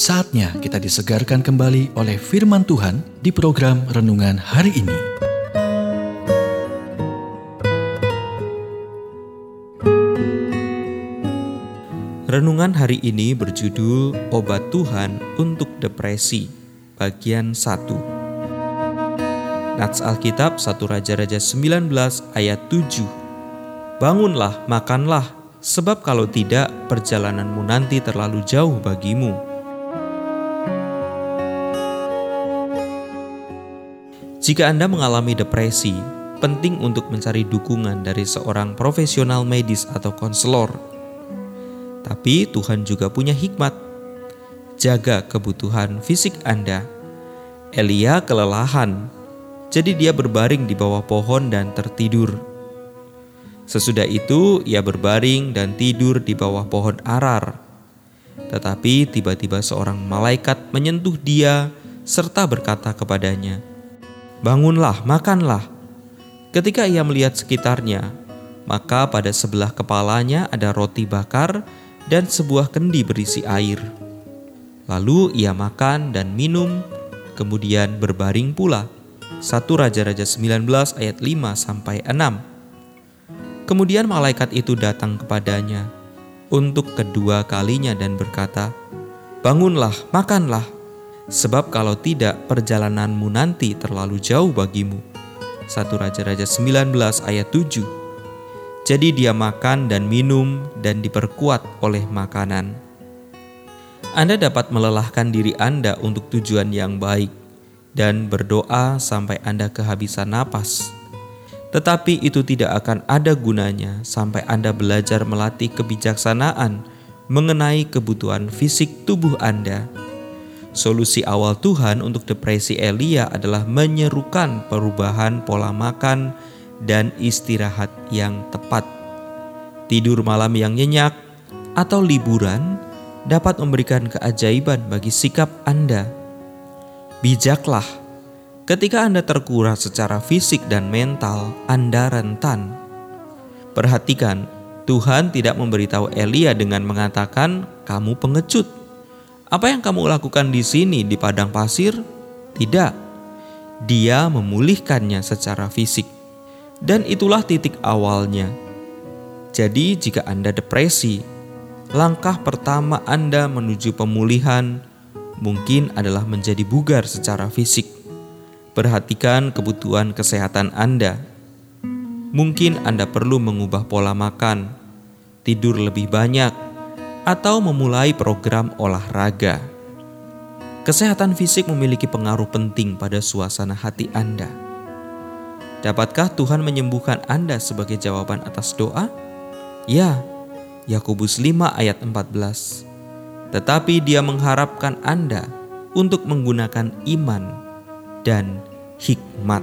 Saatnya kita disegarkan kembali oleh firman Tuhan di program renungan hari ini. Renungan hari ini berjudul Obat Tuhan untuk Depresi, bagian 1. Nats Alkitab 1 Raja-Raja 19 ayat 7. Bangunlah, makanlah, sebab kalau tidak perjalananmu nanti terlalu jauh bagimu. Jika Anda mengalami depresi, penting untuk mencari dukungan dari seorang profesional medis atau konselor tapi Tuhan juga punya hikmat. Jaga kebutuhan fisik Anda. Elia kelelahan, jadi dia berbaring di bawah pohon dan tertidur. Sesudah itu, ia berbaring dan tidur di bawah pohon arar. Tetapi tiba-tiba seorang malaikat menyentuh dia serta berkata kepadanya, "Bangunlah, makanlah." Ketika ia melihat sekitarnya, maka pada sebelah kepalanya ada roti bakar dan sebuah kendi berisi air. Lalu ia makan dan minum, kemudian berbaring pula. 1 Raja-Raja 19 ayat 5 sampai 6. Kemudian malaikat itu datang kepadanya untuk kedua kalinya dan berkata, "Bangunlah, makanlah, sebab kalau tidak perjalananmu nanti terlalu jauh bagimu." 1 Raja-Raja 19 ayat 7. Jadi dia makan dan minum dan diperkuat oleh makanan. Anda dapat melelahkan diri Anda untuk tujuan yang baik dan berdoa sampai Anda kehabisan napas. Tetapi itu tidak akan ada gunanya sampai Anda belajar melatih kebijaksanaan mengenai kebutuhan fisik tubuh Anda. Solusi awal Tuhan untuk depresi Elia adalah menyerukan perubahan pola makan dan istirahat yang tepat. Tidur malam yang nyenyak atau liburan dapat memberikan keajaiban bagi sikap Anda. Bijaklah, ketika Anda terkuras secara fisik dan mental, Anda rentan. Perhatikan, Tuhan tidak memberitahu Elia dengan mengatakan, "Kamu pengecut." Apa yang kamu lakukan di sini di padang pasir? Tidak. Dia memulihkannya secara fisik dan itulah titik awalnya. Jadi, jika Anda depresi, langkah pertama Anda menuju pemulihan mungkin adalah menjadi bugar secara fisik. Perhatikan kebutuhan kesehatan Anda. Mungkin Anda perlu mengubah pola makan, tidur lebih banyak, atau memulai program olahraga. Kesehatan fisik memiliki pengaruh penting pada suasana hati Anda. Dapatkah Tuhan menyembuhkan Anda sebagai jawaban atas doa? Ya, Yakobus 5 ayat 14. Tetapi dia mengharapkan Anda untuk menggunakan iman dan hikmat.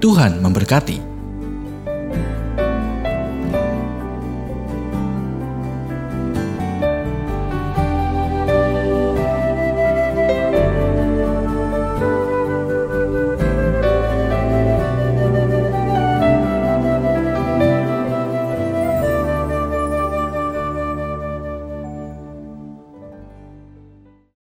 Tuhan memberkati.